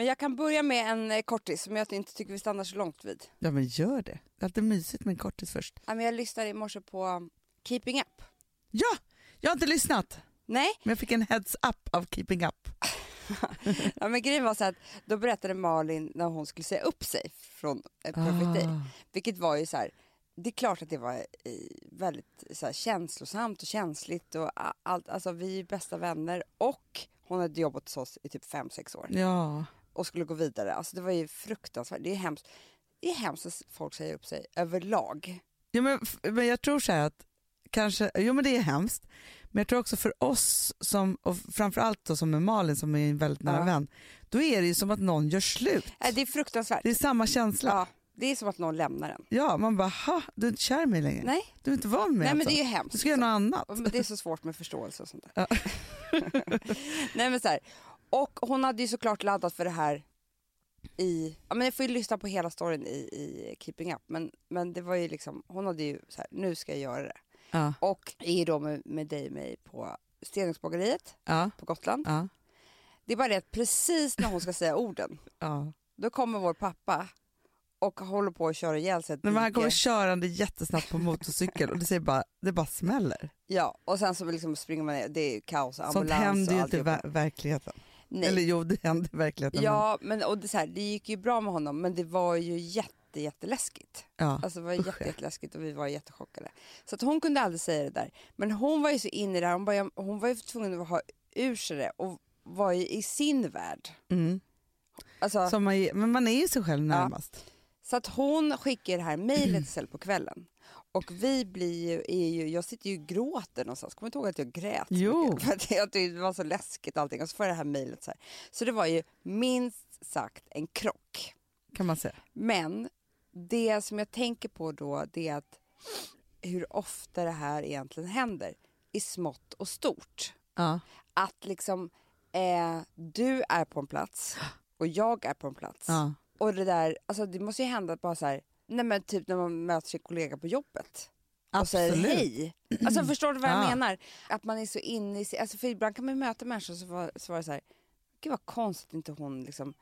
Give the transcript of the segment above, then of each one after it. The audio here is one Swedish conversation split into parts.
Men jag kan börja med en eh, kortis som jag inte tycker vi stannar så långt vid. Ja men gör det. Det är alltid mysigt med en kortis först. Ja, men Jag lyssnade i morse på um, Keeping Up. Ja, jag har inte lyssnat. Nej, Men jag fick en heads up av Keeping Up. ja, men grejen var så att då berättade Malin när hon skulle säga upp sig från Perfect Day. Ah. Vilket var ju så här, det är klart att det var väldigt så här, känslosamt och känsligt och allt. Alltså vi är bästa vänner och hon hade jobbat hos oss i typ 5-6 år Ja, och skulle gå vidare. Alltså det var ju fruktansvärt. Det är hemskt. Det är hemskt att folk säger upp sig överlag. ja men, men jag tror så här att kanske, jo men det är hemskt, men jag tror också för oss som, och framförallt då som med Malin som är en väldigt nära Ja. vän, då är det ju som att någon gör slut. Det är fruktansvärt. Det är samma känsla. Ja, det är som att någon lämnar en. Ja, man bara, ha, du är inte kär i mig längre. Nej, Du är inte van med Nej men alltså. det är ju hemskt. Du ska göra något annat. Men det är så svårt med förståelse och sånt där. Ja. Nej men så här. Och hon hade ju såklart laddat för det här i, ja men jag får ju lyssna på hela storyn i, i Keeping Up men, men det var ju liksom, hon hade ju så här, nu ska jag göra det. Ja, Och är då med, med dig och mig på Stenungsbageriet ja, på Gotland. ja, Det är bara det att precis när hon ska säga orden, då kommer vår pappa och håller på att köra ihjäl sig Men han kommer körande jättesnabbt på motorcykel och det, säger bara, det bara smäller. Ja, och sen så liksom springer man ner, det är kaos och Sånt ambulans händer ju inte i alltihopa. Verkligen. Nej. Eller jo, det händer i verkligheten. Ja, men och det, så här, det gick ju bra med honom men det var ju jätte, jätteläskigt. Ja. Alltså det var jätte, ja. jätteläskigt och vi var jättechockade. Så att hon kunde aldrig säga det där. Men hon var ju så inne i det här, hon, bara, hon var ju tvungen att ha ur sig det och var ju i sin värld. mm. Alltså, man, men man är ju sig själv närmast. Så att hon skickar det här mejlet istället på kvällen. Och vi blir ju, är ju, jag sitter ju och gråter någonstans. Kommer du inte ihåg att jag grät? så Jo. mycket? För att jag tyckte det var så läskigt allting. Och så får jag det här mejlet så här. Så det var ju minst sagt en krock. kan man säga. Men det som jag tänker på då det är att hur ofta det här egentligen händer i smått och stort. Ja. Att liksom eh, du är på en plats och jag är på en plats. Ja. Och det där, alltså det måste ju hända bara så här, nej men typ när man möter sin kollega på jobbet och säger Absolut. hej. Alltså förstår du vad jag Ja. menar? Att man är så inne i sig, alltså för ibland kan man möta människor så var, så var det så här, gud vad konstigt inte hon liksom,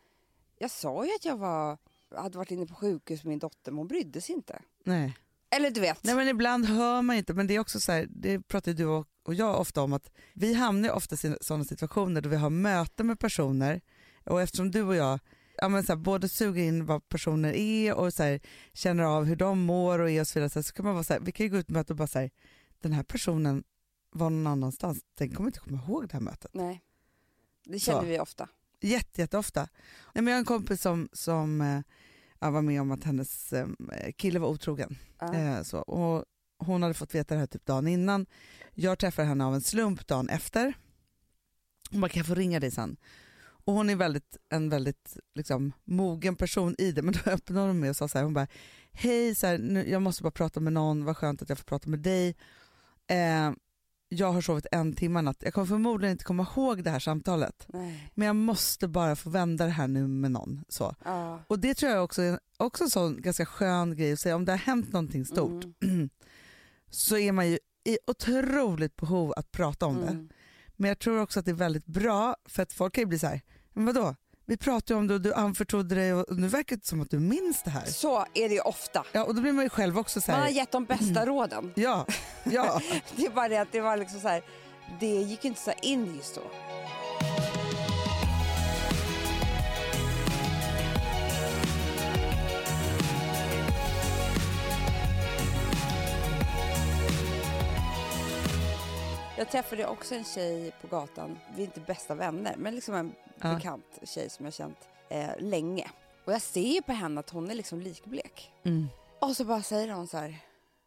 jag sa ju att jag var, hade varit inne på sjukhus med min dotter men hon brydde sig inte. Nej. Eller du vet. Nej men ibland hör man inte, men det är också så här, det pratar du och och jag ofta om att vi hamnar ofta i sådana situationer då vi har möten med personer och eftersom du och jag ja, men så här, både suger in vad personer är och så här, känner av hur de mår och är och så vidare så, här, så kan man vara så vi kan ju gå ut med möte och bara säga den här personen var någon annanstans, den kommer inte komma ihåg det här mötet. Nej. Det känner Så. vi ofta. Jätte, jätteofta. Nej, men jag har en kompis som, som eh, var med om att hennes eh, kille var otrogen. Ja. Eh, så, och hon hade fått veta det här typ dagen innan. Jag träffade henne av en slump dagen efter. Hon bara, kan jag få ringa dig sen? Och hon är väldigt, en väldigt liksom, mogen person i det, men då öppnade hon med och sa så här, hon bara, hej, så här, nu, jag måste bara prata med någon, vad skönt att jag får prata med dig. Eh, jag har sovit en timme natt, jag kommer förmodligen inte komma ihåg det här samtalet, Nej. men jag måste bara få vända det här nu med någon. Så. Ja. Och det tror jag också är också en sån ganska skön grej att säga, om det har hänt någonting stort Mm. så är man ju i otroligt behov att prata om det. Mm. Men jag tror också att det är väldigt bra för att folk kan ju bli så här, men vadå? Vi pratade om det och du anförtrodde dig och nu verkar det som att du minns det här. Så är det ju ofta. Ja, och då blir man ju själv också så Man har här, gett de bästa råden. ja, ja. Det är bara det att det var liksom så här, det gick inte så här in just då. Jag träffade också en tjej på gatan, vi är inte bästa vänner, men liksom en Ja. bekant tjej som jag känt eh, länge. Och jag ser ju på henne att hon är liksom likblek. Mm. Och så bara säger hon så här,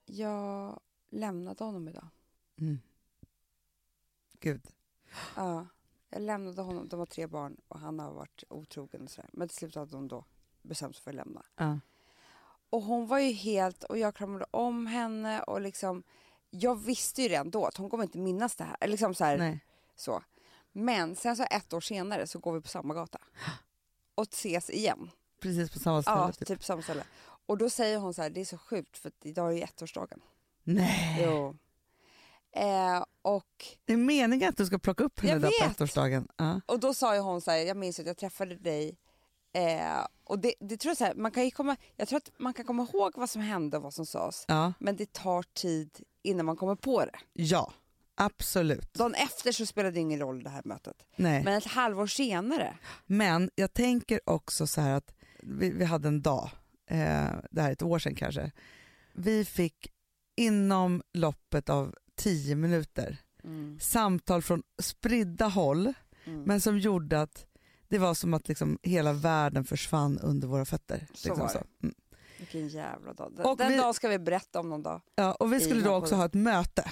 jag lämnade honom idag. Mm. Gud. Ja, jag lämnade honom, de har tre barn och han har varit otrogen och sådär. Men till slut hade hon då bestämt sig för att lämna. Ja. Och hon var ju helt, och jag kramade om henne och liksom, jag visste ju redan då att hon kommer inte minnas det här. Liksom så, här, Nej. så. Men sen så ett år senare så går vi på samma gata. Och ses igen. Precis på samma ställe. Ja, typ. typ samma ställe. Och då säger hon så här, det är så sjukt för idag är ju ettårsdagen. Nej. Jo. Eh, och Det är meningen att du ska plocka upp henne där på ettårsdagen. Ja. Och då sa ju hon så här, jag minns att jag träffade dig Eh, och det, det tror jag, så här, man kan komma, jag tror att man kan komma ihåg vad som hände och vad som sades. Ja, Men det tar tid innan man kommer på det. ja absolut. Dagen efter så spelade det ingen roll det här mötet. Nej. Men ett halvår senare. Men jag tänker också så här att vi, vi hade en dag, eh, det här är ett år sedan kanske, vi fick inom loppet av tio minuter Mm. samtal från spridda håll Mm. men som gjorde att det var som att liksom hela världen försvann under våra fötter. Så liksom var det. Mm. Vilken jävla dag. Den, Och den vi- dagen ska vi berätta om någon dag. Ja, och vi skulle då också ha ett möte,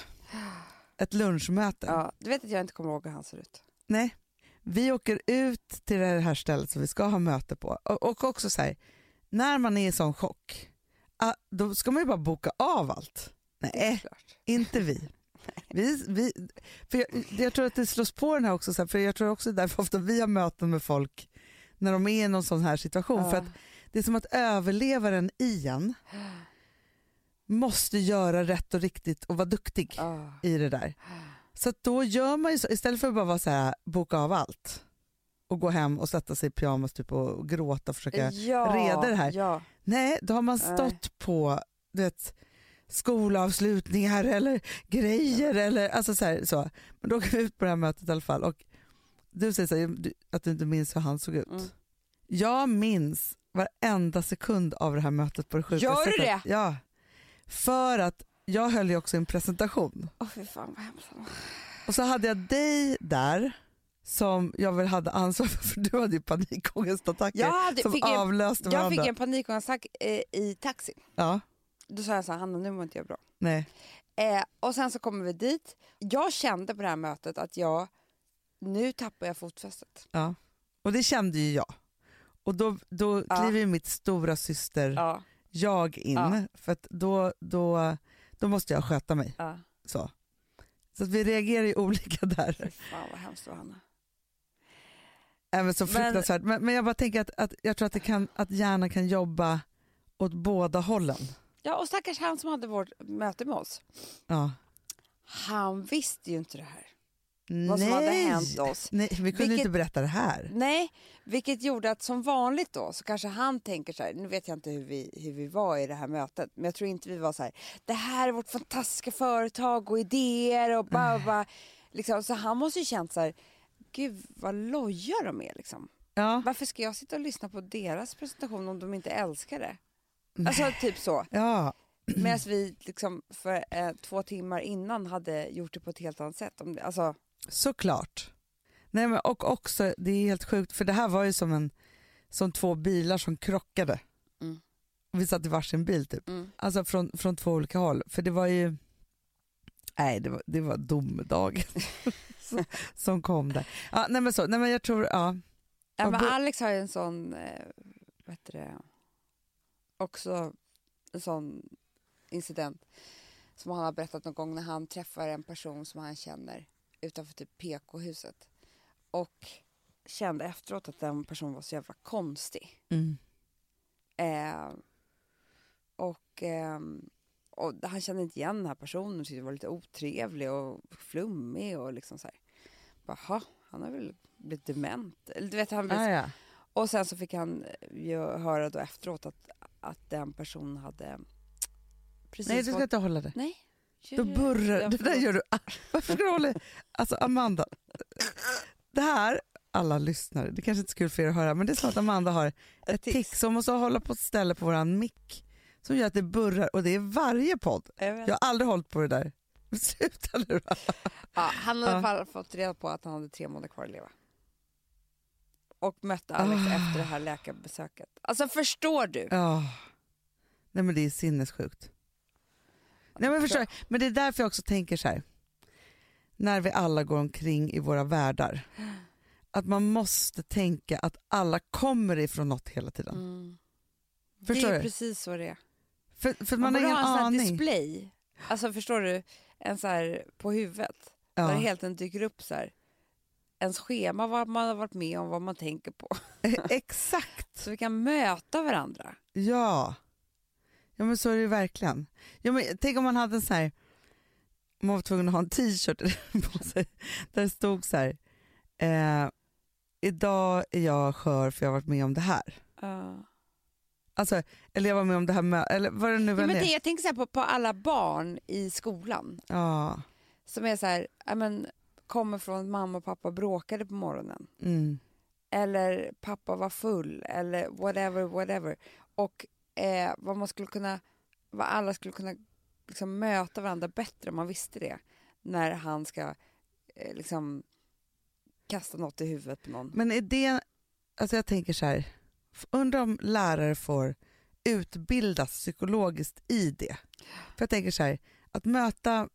ett lunchmöte. Ja, du vet att jag inte kommer ihåg hur han ser ut. Nej, vi åker ut till det här stället som vi ska ha möte på och, och också så här, när man är i sån chock, ah, då ska man ju bara boka av allt. Nej, inte vi. vi, vi för jag, jag tror att det slås på den här också, för jag tror också därför ofta vi har möten med folk när de är i någon sån här situation. För att det är som att överlevaren i en måste göra rätt och riktigt och vara duktig Ja. i det där. Så då gör man ju så, istället för att bara vara så här, boka av allt och gå hem och sätta sig i pyjamas typ, och gråta och försöka. ja, reda det här. Ja. Nej, då har man Nej. stått på du vet, skolavslutningar eller grejer eller alltså så, här, så. Men då åker vi ut på det här mötet i alla fall och du säger så här, att du inte minns hur han såg ut. Mm. Jag minns varenda sekund av det här mötet på det sjuka Gör du det? Ja. För att jag höll ju också en presentation. Åh fy fan vad hemskt. Och så hade jag dig där som jag väl hade ansvar för, för du hade ju panikångestattacker Jag, hade, som avlöste jag varandra. fick en panikångestattack eh, i taxi. Ja, Då sa jag så här, Hanna nu mår inte jag bra. nej. Eh, och sen så kommer vi dit. Jag kände på det här mötet att jag, nu tappar jag fotfästet. Ja. Och det kände ju jag. Och då, då Ja. kliver mitt stora syster Ja, jag in Ja. för att då, då, då måste jag sköta mig. Så, så att vi reagerar ju olika där. Fy fan vad hemskt det var Hanna. Även så Men- fruktansvärt. Men, men jag bara tänker att, att jag tror att, det kan, att hjärnan kan jobba åt båda hållen. Ja och stackars han som hade vårt möte med oss. Ja. Han visste ju inte det här. Vad som hade hänt oss. Nej, vi kunde Vilket- inte berätta det här. Nej, vilket gjorde att som vanligt då så kanske han tänker så här, nu vet jag inte hur vi, hur vi var i det här mötet, men jag tror inte vi var så här, det här är vårt fantastiska företag och idéer och bara, bara liksom, så han måste ju känt så här, gud vad loja de är liksom. Ja. Varför ska jag sitta och lyssna på deras presentation om de inte älskar det? Alltså typ så. ja. Medan vi liksom för eh, två timmar innan hade gjort det på ett helt annat sätt. Om det, alltså, Såklart. Nej, men, och också, det är helt sjukt, för det här var ju som, en, som två bilar som krockade. Mm. Vi satt i varsin bil typ. mm. Alltså från, från två olika håll. För det var ju, nej det var, det var domedagen som, som kom där. Ja, nej men så, nej men jag tror, ja. Ja, men Alex har ju en sån, eh, vad heter det, också en sån incident som han har berättat någon gång när han träffar en person som han känner utanför typ PK-huset och kände efteråt att den personen var så jävla konstig. Mm. Eh, och, ehm, och han kände inte igen den här personen och tyckte det var lite otrevlig och flummig och liksom så här. Bara, "Ha, han har väl blivit dement. Du vet, han blev Ah, ja. och sen så fick han eh, ju höra då efteråt att, att den personen hade precis Nej du ska fått- inte hålla det. Nej. Då burrar, det där gör du. Varför ska du hålla Alltså Amanda, det här, alla lyssnare, det kanske inte är så kul för er att höra, men det är så att Amanda har ett tics. som måste hålla på ett ställe på våran mick som gör att det burrar och det är varje podd. Jag. Jag har aldrig hållit på det där. Sluta nu. Ja, han hade i alla fall fått reda på att han hade tre månader kvar att leva. Och mötte Alex Ah. efter det här läkarbesöket. Alltså förstår du? Ja. Nej men det är sinnessjukt. Nej, men, förstår, men det är därför jag också tänker så här. När vi alla går omkring i våra världar. Att man måste tänka att alla kommer ifrån något hela tiden. Mm. Det Förstår är du? precis så det är. För, för Man, man, har ingen ha en aning. display. Alltså förstår du? En så här på huvudet. Där Ja. det helt enkelt dyker upp så här. Ens schema, vad man har varit med om, vad man tänker på. Exakt, Så vi kan möta varandra. ja. Ja men så är det ju verkligen. Ja, men, tänk om man hade en sån här, man var tvungen att ha en t-shirt på sig där det stod så här, eh, idag är jag skör för jag har varit med om det här. Ja. Alltså, eller jag var med om det här med, eller vad det nu Ja, men är. det, jag tänker så på, på alla barn i skolan Ja. som är så här, ja, men, kommer från att mamma och pappa bråkade på morgonen. Mm. Eller pappa var full eller whatever, whatever. Och eh, vad man skulle kunna, vad alla skulle kunna liksom möta varandra bättre om man visste det. När han ska eh, liksom kasta något i huvudet på någon. Men är det, alltså jag tänker så här, undrar om lärare får utbildas psykologiskt i det. För jag tänker så här, att möta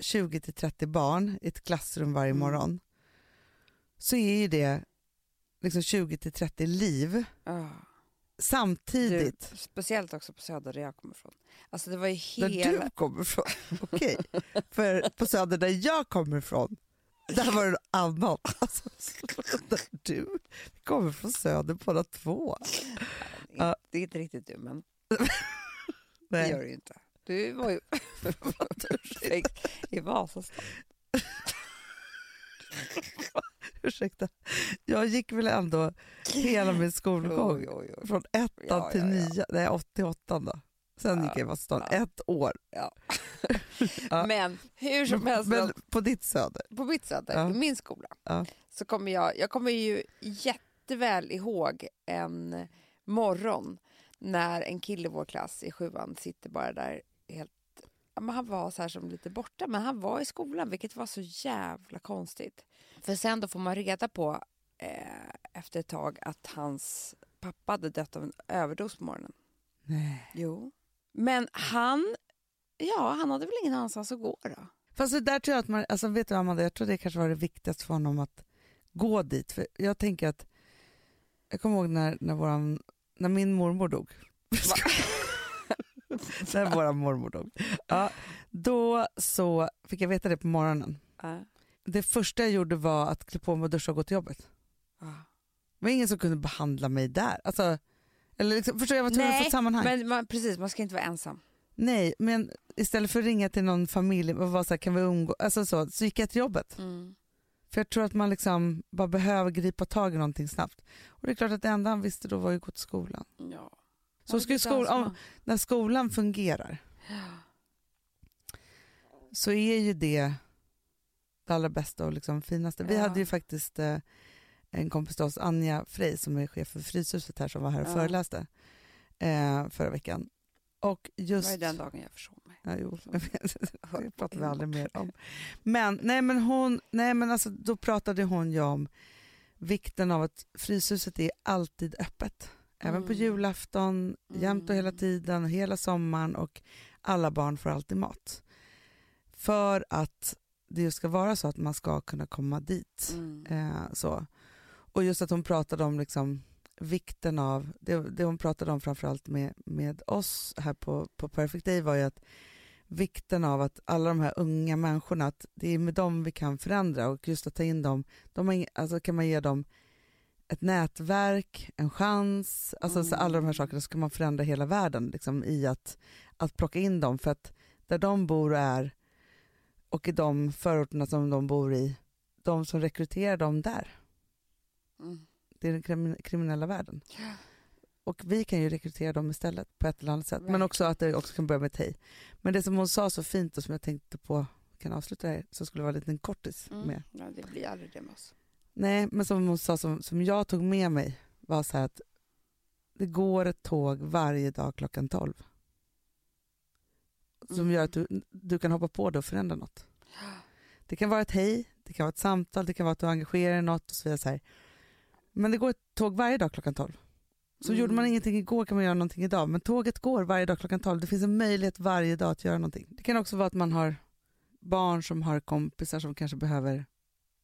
20-30 barn i ett klassrum varje Mm. morgon, så är ju det liksom 20-30 liv Ah. samtidigt. Du, speciellt också på Söder där jag kommer ifrån. Alltså det var ju Där hela... du kommer ifrån. Okej, för på Söder där jag kommer ifrån, där var det något annat. Alltså, där du kommer från Söder båda två. Det är inte riktigt du, men det gör du ju inte. Du var ju i Vasastan. Ursäkta. Jag gick väl ändå hela min skolgång Oj, oj, oj. från ettan Ja, till ja, ja. nio, nej 88 då. Sen Ja, gick jag i Vasastan, ja. ett år. Ja. Men hur som helst, Men på ditt Söder. på mitt Söder, i min skola, så kommer jag, jag kommer ju jätteväl ihåg en morgon när en kille i vår klass i sjuan sitter bara där helt ja, men han var så här som lite borta, men han var i skolan, vilket var så jävla konstigt. För sen då får man reda på eh, efter ett tag att hans pappa hade dött av en överdos på morgonen. Nej. Jo. Men han, ja, han hade väl ingen annanstans att gå då? Fast det där tror jag att man, alltså vet du Amanda, jag tror det kanske var det viktigaste för honom att gå dit. För jag tänker att, jag kommer ihåg när, när, våran, när min mormor dog. När våran mormor dog. Ja, då så fick jag veta det på morgonen. Ja. Det första jag gjorde var att klä på mig och duscha och gå till jobbet. Det var ingen som kunde behandla mig där. Alltså, eller liksom, förstår jag var tvungen att få ett sammanhang. Men man, precis, man ska inte vara ensam. Nej, men istället för att ringa till någon familj och vara så här, kan vi umgå? Alltså så, så gick jag till jobbet. För jag tror att man liksom bara behöver gripa tag i någonting snabbt. Och det är klart att det enda han visste då var att gå till skolan. Ja. Så ska skol- om, när skolan fungerar så är ju det det allra bästa och liksom finaste. Vi Ja. hade ju faktiskt eh, en kompis till oss, Anja Frey, som är chef för Fryshuset här, som var här och Ja. föreläste eh, förra veckan. Och Det just... var ju den dagen jag försov mig. Ja, jo, det pratar vi aldrig mer om. Men, nej, men, hon, nej, men alltså, då pratade hon ju om vikten av att Fryshuset är alltid öppet. Även på Mm. julafton, jämt och hela Mm. tiden, hela sommaren och alla barn får alltid mat. För att det ska vara så att man ska kunna komma dit. Mm. Eh, så. Och just att hon pratade om liksom vikten av, det, det hon pratade om framförallt med, med oss här på, på Perfect Day var ju att vikten av att alla de här unga människorna, att det är med dem vi kan förändra och just att ta in dem, de har, alltså kan man ge dem ett nätverk, en chans, alltså så alla de här sakerna så kan man förändra hela världen liksom, i att, att plocka in dem för att där de bor och är och i de förorterna som de bor i, de som rekryterar dem där, Mm. det är den krimi- kriminella världen. Och vi kan ju rekrytera dem istället på ett eller annat sätt. Men också att det också kan börja med ett hej. Men det som hon sa så fint och som jag tänkte på, kan avsluta det här, så skulle det vara en liten kortis Mm. med. Ja, det blir aldrig det med oss. Nej, men som hon sa, som, som jag tog med mig, var så här att det går ett tåg varje dag klockan 12. Som Mm. gör att du, du kan hoppa på det och förändra något. Det kan vara ett hej, det kan vara ett samtal, det kan vara att du engagerar dig i något och så vidare. Så här. Men det går ett tåg varje dag klockan 12. Så Mm. gjorde man ingenting igår kan man göra någonting idag. Men tåget går varje dag klockan 12. Det finns en möjlighet varje dag att göra någonting. Det kan också vara att man har barn som har kompisar som kanske behöver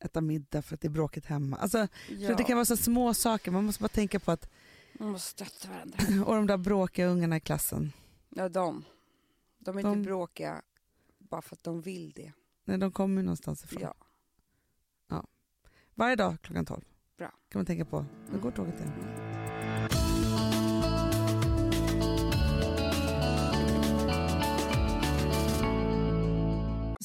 äta middag för att det är bråkigt hemma. Alltså, Ja. det kan vara så små saker. Man måste bara tänka på att, Man måste stötta varandra. och de där bråkiga ungarna i klassen, Ja, de. De är De- inte bråkiga bara för att de vill det. nej, de kommer ju någonstans ifrån. Ja. Varje dag klockan 12. Bra. kan man tänka på. Nu går tåget igen.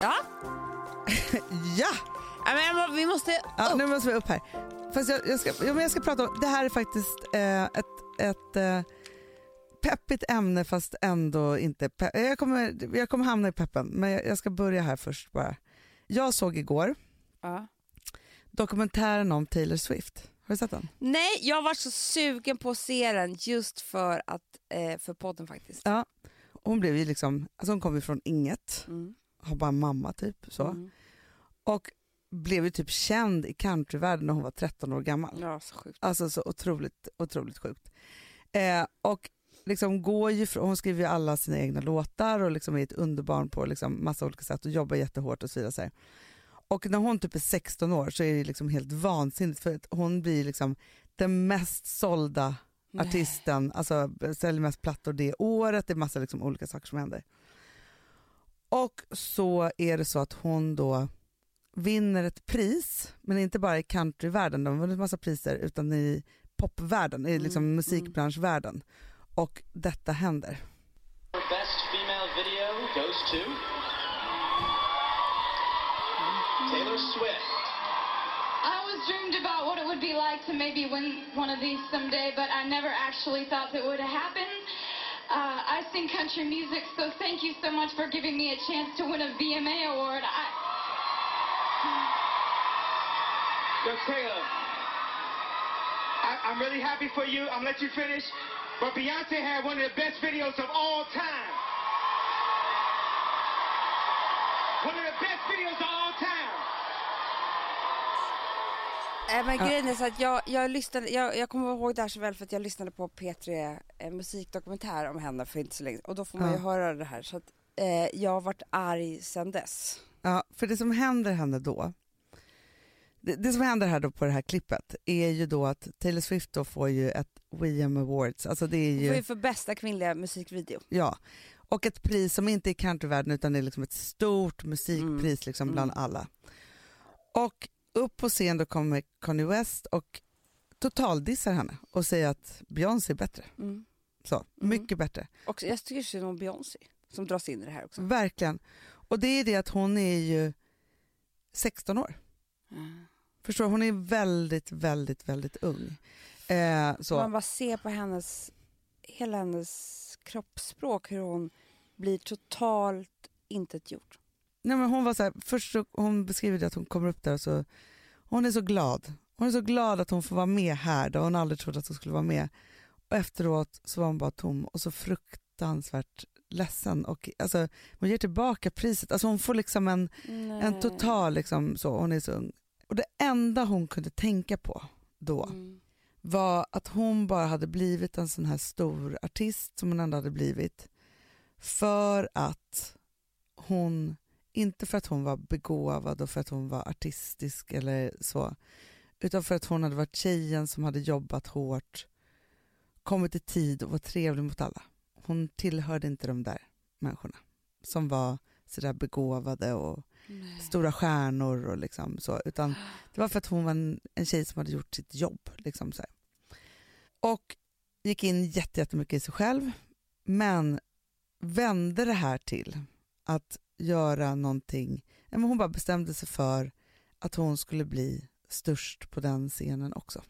Ja! Ja, men vi måste... Ja, nu måste vi upp här. Fast jag, jag, ska, ja, men jag ska prata om, det här är faktiskt eh, ett, ett eh, peppigt ämne fast ändå inte pe- jag, kommer, jag kommer hamna i peppen, men jag, jag ska börja här först bara. Jag såg igår Ja. dokumentären om Taylor Swift. Har du sett den? Nej, jag var så sugen på att se den just för, att, eh, för podden faktiskt. Ja. Hon blev ju liksom, alltså hon kom ju från inget, Mm. Har bara mamma typ så. Mm. Och blev ju typ känd i countryvärlden när hon var 13 år gammal. Ja, så sjukt. Alltså så otroligt, otroligt sjukt. Eh, och liksom går ju hon skriver ju alla sina egna låtar och liksom är ett underbarn på liksom massa olika sätt och jobbar jättehårt och så vidare. Så här. Och när hon typ är 16 år så är det liksom helt vansinnigt för att hon blir liksom den mest sålda Nej. artisten, alltså säljer mest plattor det året, det är massa liksom olika saker som händer. Och så är det så att hon då vinner ett pris, men inte bara i countryvärlden, de har vunnit massa priser, utan i popvärlden, i liksom Mm, musikbranschvärlden. Och detta händer. Best female video goes to Taylor Swift. I always dreamed about what it would be like to maybe win one of these someday, but I never actually thought it would happen. Uh, I sing country music, so thank you so much for giving me a chance to win a VMA award. I, Yo, Taylor, I, I'm really happy for you. I'm gonna let you finish. But Beyonce had one of the best videos of all time. One of the best videos of all time. Äh, men grejen är så att jag, jag, lyssnade, jag, jag kommer ihåg det här så väl för att jag lyssnade på P3 en musikdokumentär om henne för inte så länge och då får man ju höra det här så att eh, jag har varit arg sedan dess. Ja, för det som händer henne då, det, det som händer här då på det här klippet är ju då att Taylor Swift då får ju ett WM Awards, alltså det är Hon får ju ju, för bästa kvinnliga musikvideo. ja, och ett pris som inte är countryvärlden utan det är liksom ett stort musikpris liksom Mm. bland alla. Och upp på scen då kommer Kanye West och totaldissar henne och säger att Beyoncé är bättre. Mm. Så, Mm. mycket bättre. Och jag tycker synd om Beyoncé som dras in i det här också. Verkligen. Och det är det att hon är ju 16 år. Mm. Förstår? Hon är väldigt, väldigt, väldigt ung. Eh, så. Man bara ser på hennes, hela hennes kroppsspråk hur hon blir totalt intetgjord. Nej, men hon var så här, först så, hon beskriver det att hon kommer upp där och så, hon är så glad. Hon är så glad att hon får vara med här där hon aldrig trodde att hon skulle vara med. Och efteråt så var hon bara tom och så fruktansvärt ledsen. Och, alltså, hon ger tillbaka priset. Alltså, hon får liksom en, en total, liksom, så, hon är så ung. Och det enda hon kunde tänka på då Mm. var att hon bara hade blivit en sån här stor artist som hon ändå hade blivit för att hon, inte för att hon var begåvad och för att hon var artistisk eller så, utan för att hon hade varit tjejen som hade jobbat hårt, kommit i tid och var trevlig mot alla. Hon tillhörde inte de där människorna som var sådär begåvade och stora stjärnor och liksom så, utan det var för att hon var en, en tjej som hade gjort sitt jobb. Liksom så här. Och gick in jätte- jättemycket i sig själv, men vände det här till att göra någonting. men Hon bara bestämde sig för att hon skulle bli störst på den scenen också.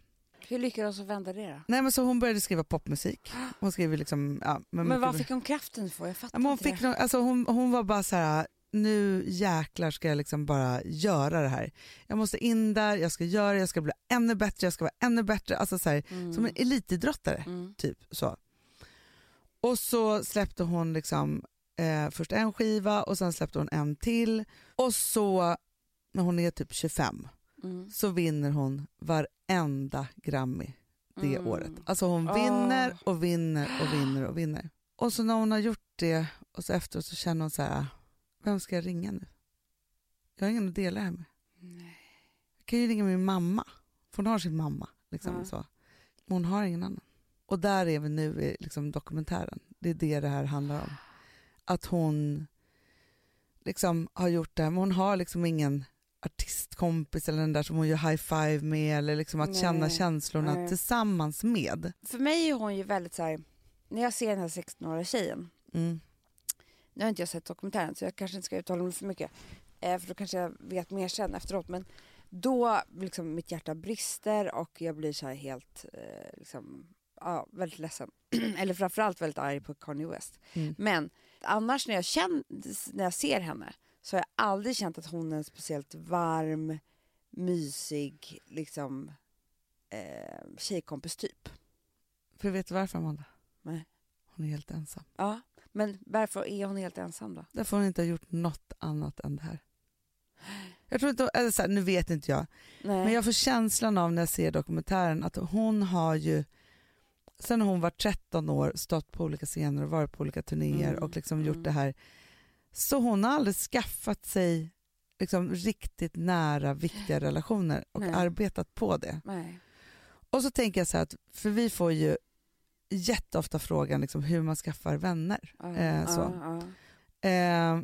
Hur lyckades hon vända det då? Nej, men så hon började skriva popmusik. Hon skrev liksom... Ja, men Men vad fick hon kraften för? Jag fattar Ja, men hon, inte fick nog, alltså hon, hon var bara så här, nu jäklar ska jag liksom bara göra det här. Jag måste in där, jag ska göra det, jag ska bli ännu bättre, jag ska vara ännu bättre. Alltså så här, Mm. Som en elitidrottare, Mm. typ så. Och så släppte hon liksom eh, först en skiva och sen släppte hon en till. Och så, när hon är typ 25, Mm. så vinner hon varenda Grammy det Mm. året. Alltså hon Ah. vinner och vinner och vinner och vinner. Och så när hon har gjort det och så efteråt så känner hon så här, vem ska jag ringa nu? Jag har ingen att dela det här med. Nej. Jag kan ju ringa min mamma, för hon har sin mamma. Liksom, Ja. så. Men hon har ingen annan. Och där är vi nu i liksom, dokumentären. Det är det det här handlar om. Att hon liksom har gjort det här, men hon har liksom ingen artistkompis eller den där som hon gör high five med eller liksom att Nej. känna känslorna Nej. tillsammans med. För mig är hon ju väldigt så här, när jag ser den här 16-åriga tjejen, Mm. nu har inte jag sett dokumentären så jag kanske inte ska uttala mig för mycket, eh, för då kanske jag vet mer sen efteråt, men då liksom mitt hjärta brister och jag blir så här helt, eh, liksom, ja, väldigt ledsen. Eller framförallt väldigt arg på Kanye West. Mm. Men annars när jag, känner, när jag ser henne så har jag aldrig känt att hon är en speciellt varm, mysig, liksom eh, tjejkompis typ. För vet du varför Amanda? Nej. Hon är helt ensam. Ja, men varför är hon helt ensam då? Därför hon inte har gjort något annat än det här. Jag tror inte, eller så här, nu vet inte jag, Nej. men jag får känslan av när jag ser dokumentären att hon har ju sen hon var 13 år stått på olika scener och varit på olika turnéer Mm, och liksom gjort mm. det här. Så hon har aldrig skaffat sig liksom riktigt nära viktiga relationer och Nej. arbetat på det. Nej. Och så tänker jag så här att, för vi får ju jätteofta frågan liksom hur man skaffar vänner. Ja, Eh, så. ja, ja. Eh,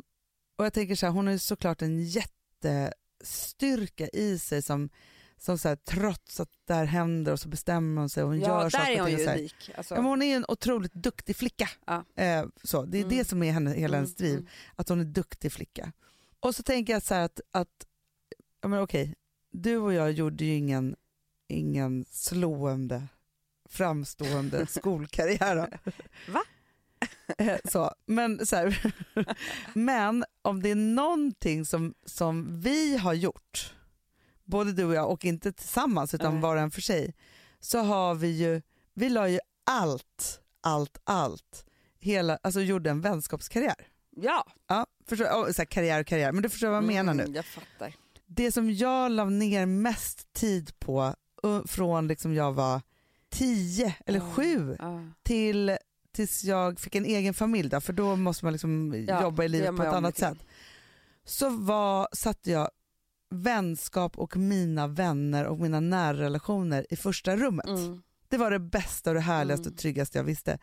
och jag tänker så här, hon har ju såklart en jättestyrka i sig som, som så här, trots att det här händer och så bestämmer hon sig och hon ja gör där saker är och hon ting. ju unik. Alltså. Ja, hon är ju en otroligt duktig flicka. Ja. Eh, så, det är Mm. det som är henne, hela hennes driv, Mm, att hon är duktig flicka. Och så tänker jag så här att, att ja, men okej, du och jag gjorde ju ingen, ingen slående, framstående skolkarriär. då. Va? Eh, så, men, så här, men om det är någonting som, som vi har gjort, både du och jag, och inte tillsammans utan Nej. var och en för sig, så har vi ju, vi la ju allt, allt, allt, hela, alltså gjorde en vänskapskarriär. Ja. Ja, förstår, oh, så här, karriär och karriär, men du förstår vad jag menar nu. Mm, Jag fattar. Det som jag la ner mest tid på från liksom jag var tio eller Ja. sju Ja. till tills jag fick en egen familj, då, för då måste man liksom Ja, jobba i livet på ett annat mycket. sätt. Så var, satte jag vänskap och mina vänner och mina nära relationer i första rummet. Mm. Det var det bästa och det härligaste Mm. och tryggaste jag visste.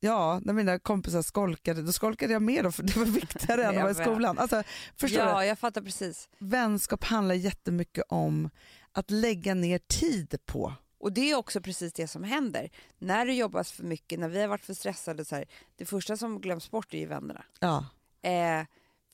Ja, när mina kompisar skolkade, då skolkade jag med dem för det var viktigare än att vara i skolan. Alltså, förstår du? Ja, jag fattar precis. Vänskap handlar jättemycket om att lägga ner tid på Och det är också precis det som händer. När du jobbar för mycket, när vi har varit för stressade, så här, det första som glöms bort är ju vännerna. Ja. Eh,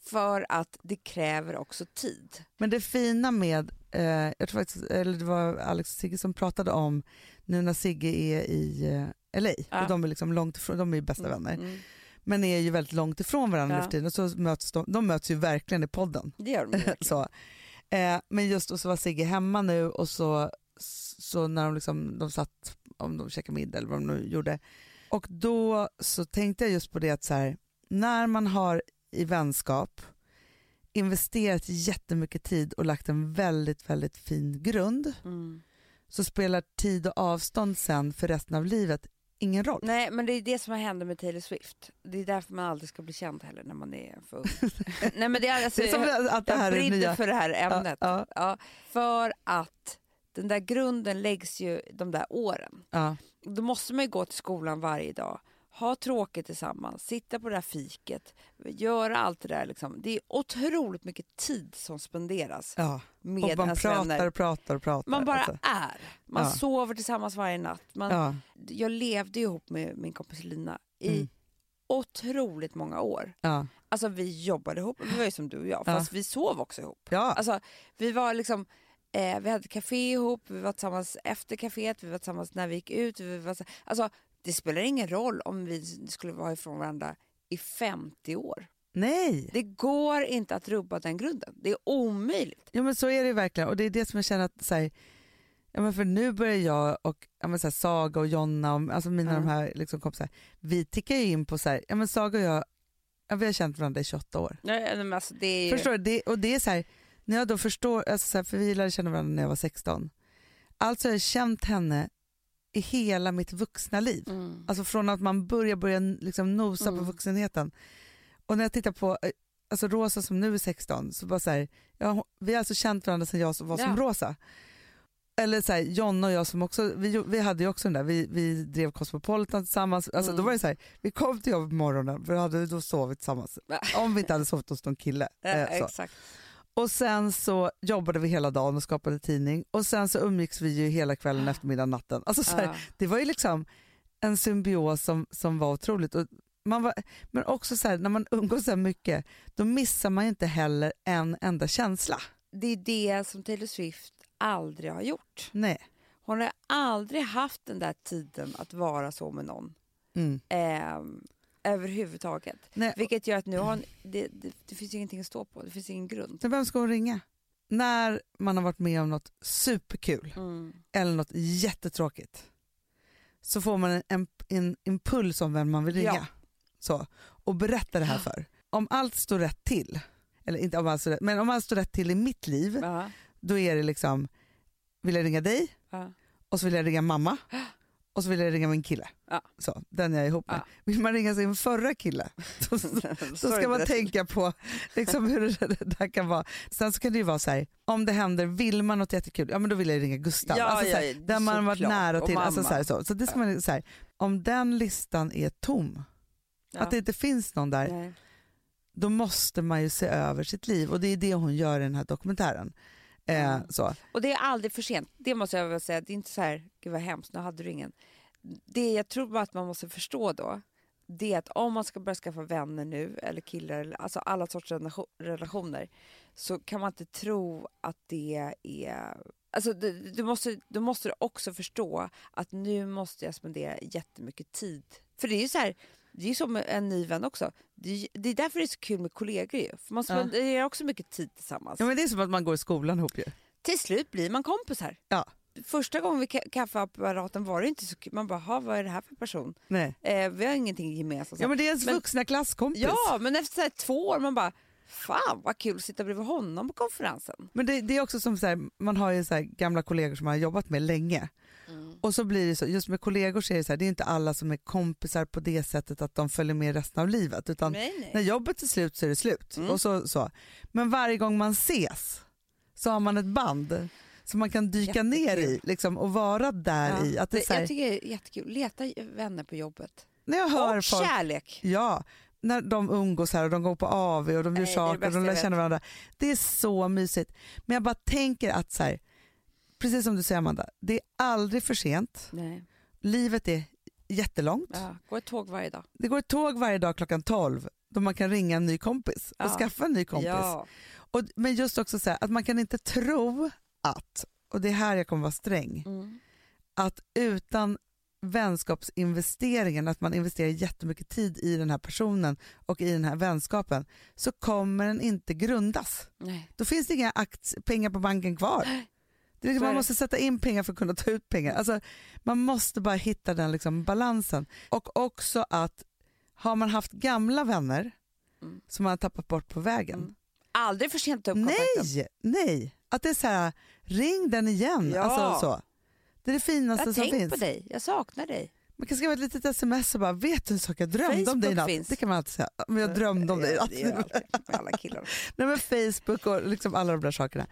för att det kräver också tid. Men det fina med, eh, jag tror faktiskt, eller det var Alex och Sigge som pratade om nu när Sigge är i eh, LA, Ja. och de är liksom långt ifrån, de är ju bästa vänner, Mm. men är ju väldigt långt ifrån varandra Ja. för tiden och så möts de, de möts ju verkligen i podden. Det gör de verkligen. så. Eh, men just och så var Sigge hemma nu och så, så när de, liksom, de satt, om de käkade middag eller vad de nu gjorde, och då så tänkte jag just på det att så här, när man har i vänskap investerat jättemycket tid och lagt en väldigt, väldigt fin grund Mm. så spelar tid och avstånd sen för resten av livet ingen roll. Nej, men det är det som händer med Taylor Swift. Det är därför man aldrig ska bli känd heller när man är för. Nej, men det är, alltså, Det är som jag, att det jag här är brinner nya... för det här ämnet. Ja, Ja, för att den där grunden läggs ju de där åren. ja, Då måste man ju gå till skolan varje dag, ha tråkigt tillsammans, sitta på det där fiket, göra allt det där. Liksom. Det är otroligt mycket tid som spenderas ja. med Och man pratar vänner. och pratar och pratar. Man bara alltså. är. Man Ja. sover tillsammans varje natt. Man, ja. Jag levde ihop med min kompis Lina i Mm. otroligt många år. Ja. Alltså vi jobbade ihop, vi var ju som du och jag, Ja. fast vi sov också ihop. Ja. Alltså vi var liksom, eh, vi hade café ihop, vi var tillsammans efter kaféet, vi var tillsammans när vi gick ut. Vi var, så- alltså det spelar ingen roll om vi skulle vara ifrån varandra i 50 år. Nej, Det går inte att rubba den grunden. Det är omöjligt. ja, men så är det verkligen och det är det som jag känner att så här, ja, men för nu börjar jag och ja, men så här, Saga och Jonna, och, alltså mina Ja. de här liksom, kompisar, vi tickar ju in på så här, ja, men Saga och jag, ja, vi har känt varandra i 28 år. Nej, men alltså, det är ju... Förstår du? Det, och det är så här, när jag då förstår, alltså så här, för vi lärde känna varandra när jag var 16, alltså jag har känt henne i hela mitt vuxna liv. Mm. Alltså från att man börjar, börjar liksom nosa på Mm. vuxenheten. Och när jag tittar på eh, alltså Rosa som nu är 16, så bara så här, ja, vi har alltså känt varandra sedan jag var som Ja. Rosa. Eller så här, Jonna och jag som också, vi, vi hade ju också den där, vi, vi drev Cosmopolitan tillsammans. Alltså Mm. Då var det så här, vi kom till jobbet på morgonen för vi hade då sovit tillsammans. Om vi inte hade sovit hos någon kille. Ja, eh, exakt. Och sen så jobbade vi hela dagen och skapade tidning och sen så umgicks vi ju hela kvällen, eftermiddagen, natten. Alltså så här, Ja. det var ju liksom en symbios som, som var otroligt. Och man var, men också så här, när man umgås så här mycket, då missar man ju inte heller en enda känsla. Det är det som Taylor Swift aldrig har gjort. Nej. Hon har aldrig haft den där tiden att vara så med någon. Mm. Eh, överhuvudtaget. Nej. Vilket gör att nu har hon, det, det, det finns ingenting att stå på. Det finns ingen grund. Så vem ska hon ringa? När man har varit med om något superkul Mm. eller något jättetråkigt så får man en, en, en impuls om vem man vill ringa. Ja. Så, och berätta det här för. Om allt står rätt till, eller inte om allt står rätt, men om allt står rätt till i mitt liv, Ja. då är det liksom, vill jag ringa dig Ja. och så vill jag ringa mamma och så vill jag ringa min kille. Ja. Så, den jag är ihop med. Ja. Vill man ringa sin förra kille, då, då ska man tänka på liksom hur det där kan vara. Sen så kan det ju vara så här, om det händer, vill man något jättekul, ja men då vill jag ringa Gustav. Ja, alltså, så här, ja, där man varit såklart. nära till. Alltså, så, här, så. så det ska man så här, om den listan är tom, att det inte finns någon där, Nej. då måste man ju se över sitt liv och det är det hon gör i den här dokumentären. Eh, Mm. så. Och det är aldrig för sent. Det måste jag väl säga. Det är inte så här, gud vad hemskt, nu hade du ingen. Det jag tror bara att man måste förstå då, det är att om man ska börja skaffa vänner nu, eller killar, eller, alltså alla relation- relationer, så kan man inte tro att det är... Alltså du, du, måste, du måste också förstå att nu måste jag spendera jättemycket tid. För det är ju så här, det är som en ny vän också. Det är, det är därför det är så kul med kollegor ju. För man Ja. spenderar också mycket tid tillsammans. Ja, men det är som att man går i skolan ihop ju. Till slut blir man kompisar. Ja. Första gången vid ka- kaffeapparaten var det inte så kul. Man bara, "Ha, vad är det här för person? Nej. Eh, vi har ingenting gemensamt. Ja men det är ens Men- vuxna klasskompis. ja, men efter så här två år, man bara, fan vad kul att sitta bredvid honom på konferensen. Men det, det är också som så här, man har ju så gamla kollegor som man har jobbat med länge. Och så blir det så, just med kollegor så är det så här, det är inte alla som är kompisar på det sättet att de följer med resten av livet. Utan Nej, nej. när jobbet är slut så är det slut. Mm. Och så, så. Men varje gång man ses så har man ett band som man kan dyka Jättekul. ner i liksom, och vara där Ja. i. Att det är här, Jag tycker det är jättekul. Leta vänner på jobbet. när jag hör Och folk, kärlek. Ja, när de umgås här och de går på AV och de gör Nej, saker och de lär känna varandra. Det är så mysigt. Men jag bara tänker att så här, precis som du säger Amanda, det är aldrig för sent. Nej. Livet är jättelångt. Ja, gå ett tåg varje dag. Det går ett tåg varje dag klockan 12 då man kan ringa en ny kompis och Ja. skaffa en ny kompis. Ja. Och, men just också så här, att man kan inte tro att, och det är här jag kommer vara sträng, Mm. att utan vänskapsinvesteringen, att man investerar jättemycket tid i den här personen och i den här vänskapen, så kommer den inte grundas. Nej. Då finns det inga aktie- pengar på banken kvar. Det man måste sätta in pengar för att kunna ta ut pengar. Alltså, man måste bara hitta den liksom balansen. Och också att har man haft gamla vänner Mm. som man har tappat bort på vägen, Mm. Aldrig för sent att ta upp kontakten. Nej, nej. Att det är så här, ring den igen. Ja. Alltså, så. Det är det finaste Jag som har tänkt finns. på dig, jag saknar dig. Man kan skriva ett litet sms och bara, vet du en sak, jag drömde om dig i Facebook natt. finns. Det kan man alltid säga. Men jag drömde om dig natt. alla killar. Nej, men Facebook och liksom alla de där sakerna.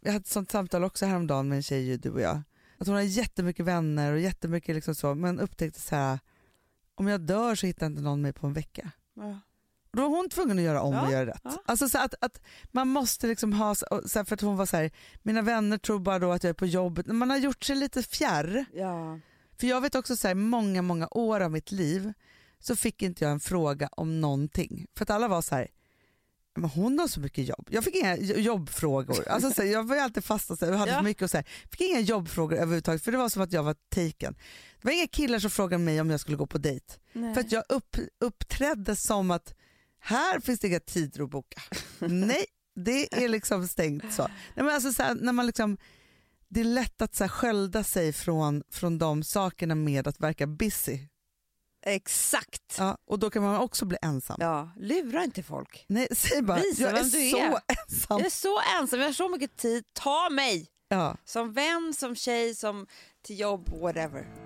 Jag hade ett sånt samtal också häromdagen med en tjej, du och jag. Att hon har jättemycket vänner och jättemycket liksom så, men upptäckte så här, om jag dör så hittar inte någon mig på en vecka. Ja. Då var hon tvungen att göra om Ja, och göra rätt. ja. Alltså så att, att man måste liksom ha, så här, för att hon var så här, mina vänner tror bara då att jag är på jobbet. Man har gjort sig lite fjärr. Ja. För jag vet också så här, många, många år av mitt liv så fick inte jag en fråga om någonting. För att alla var så här, men hon har så mycket jobb. Jag fick inga jo- jobbfrågor. Alltså, så här, jag var ju alltid fast och så här, hade Ja. så mycket och så här, fick inga jobbfrågor överhuvudtaget för det var som att jag var taken. Det var inga killar som frågade mig om jag skulle gå på dejt. Nej. För att jag upp, uppträdde som att här finns det inga tider att boka. Nej, det är liksom stängt så. Nej, men alltså så här, när man liksom, det är lätt att så här, skölda sig från, från de sakerna med att verka busy. Exakt. Ja, och då kan man också bli ensam. Ja, lura inte folk. Nej, säg bara, Visa jag är vem du så är. ensam. Jag är så ensam, jag har så mycket tid. Ta mig! Ja. Som vän, som tjej, som till jobb, whatever.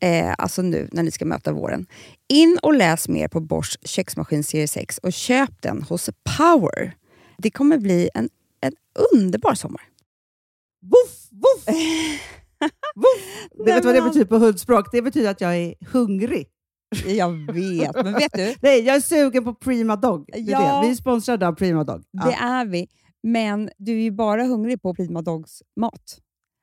eh, alltså nu när ni ska möta våren, in och läs mer på Bosch köksmaskin serie 6 och köp den hos Power. Det kommer bli en, en underbar sommar. Voff. Det Nej, vet du vad det betyder på hundspråk? Det betyder att jag är hungrig. Jag vet, men vet du? Nej, jag är sugen på Prima Dog. Ja. det. Vi är sponsrade av Prima Dog. Ja. Det är vi. Men du är ju bara hungrig på Prima Dogs mat.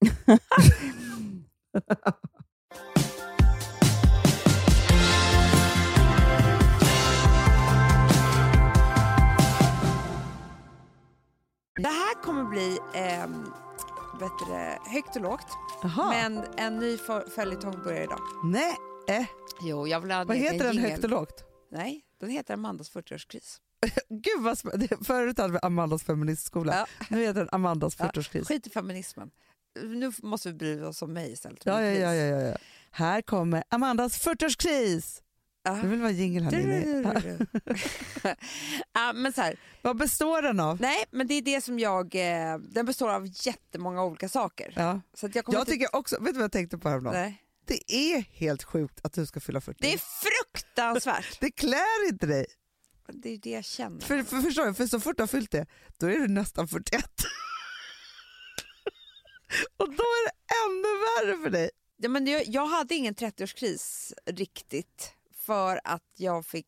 Det här kommer bli eh, det, högt och lågt, Jaha. men en ny följetong börjar idag. Nej, eh. Jo, jag vill ha vad heter den högt och lågt? Nej, den heter Amandas 40-årskris. Gud vad. Förut hade vi Amandas feministskola. Ja. Nu heter den Amandas Ja, 40-årskris. Skit i feminismen. Nu måste vi bry oss om mig istället. Ja, ja, ja, ja, ja. Här kommer Amandas 40-årskris. Ja. Det vill vara jingel här inne. ja, men så här, Vad består den av? nej, men det är det som jag... Eh, den består av jättemånga olika saker. Ja. Så jag Jag tycker också, vet du vad jag tänkte på häromdagen? nej. Det är helt sjukt att du ska fylla 40. Det är fruktansvärt. Det klär inte dig. det är det jag känner. För, för, förstår du, för så fort du har fyllt det, då är du nästan 41. Och då är det ännu värre för dig. Ja, men jag, jag hade ingen 30-årskris riktigt för att jag fick...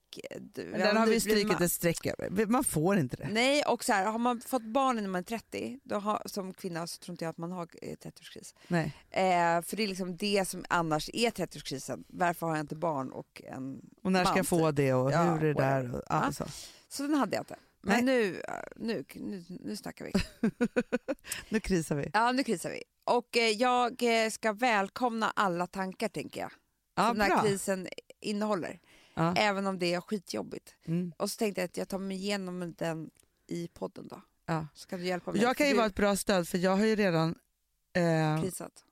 Men den har vi strykit ett streck över. Man får inte det. Nej, och så här, har man fått barn innan man är 30, då har, som kvinna så tror inte jag att man har eh, 30-årskris. Nej. Eh, för det är liksom det som annars är 30-årskrisen. Varför har jag inte barn och en Och när ska man, jag få typ? det och Ja, hur är det där? Och, Ja. alltså. Så den hade jag inte. Men nu, eh, nu, nu, nu snackar vi. Nu krisar vi. Ja, nu krisar vi. Och eh, jag eh, ska välkomna alla tankar, tänker jag. Ja, som den här bra. krisen innehåller. Ja. Även om det är skitjobbigt. Mm. Och så tänkte jag att jag tar mig igenom den i podden då. Ja. Så kan du hjälpa mig. Jag kan ju För vara du ett bra stöd för jag har ju redan eh, krisat.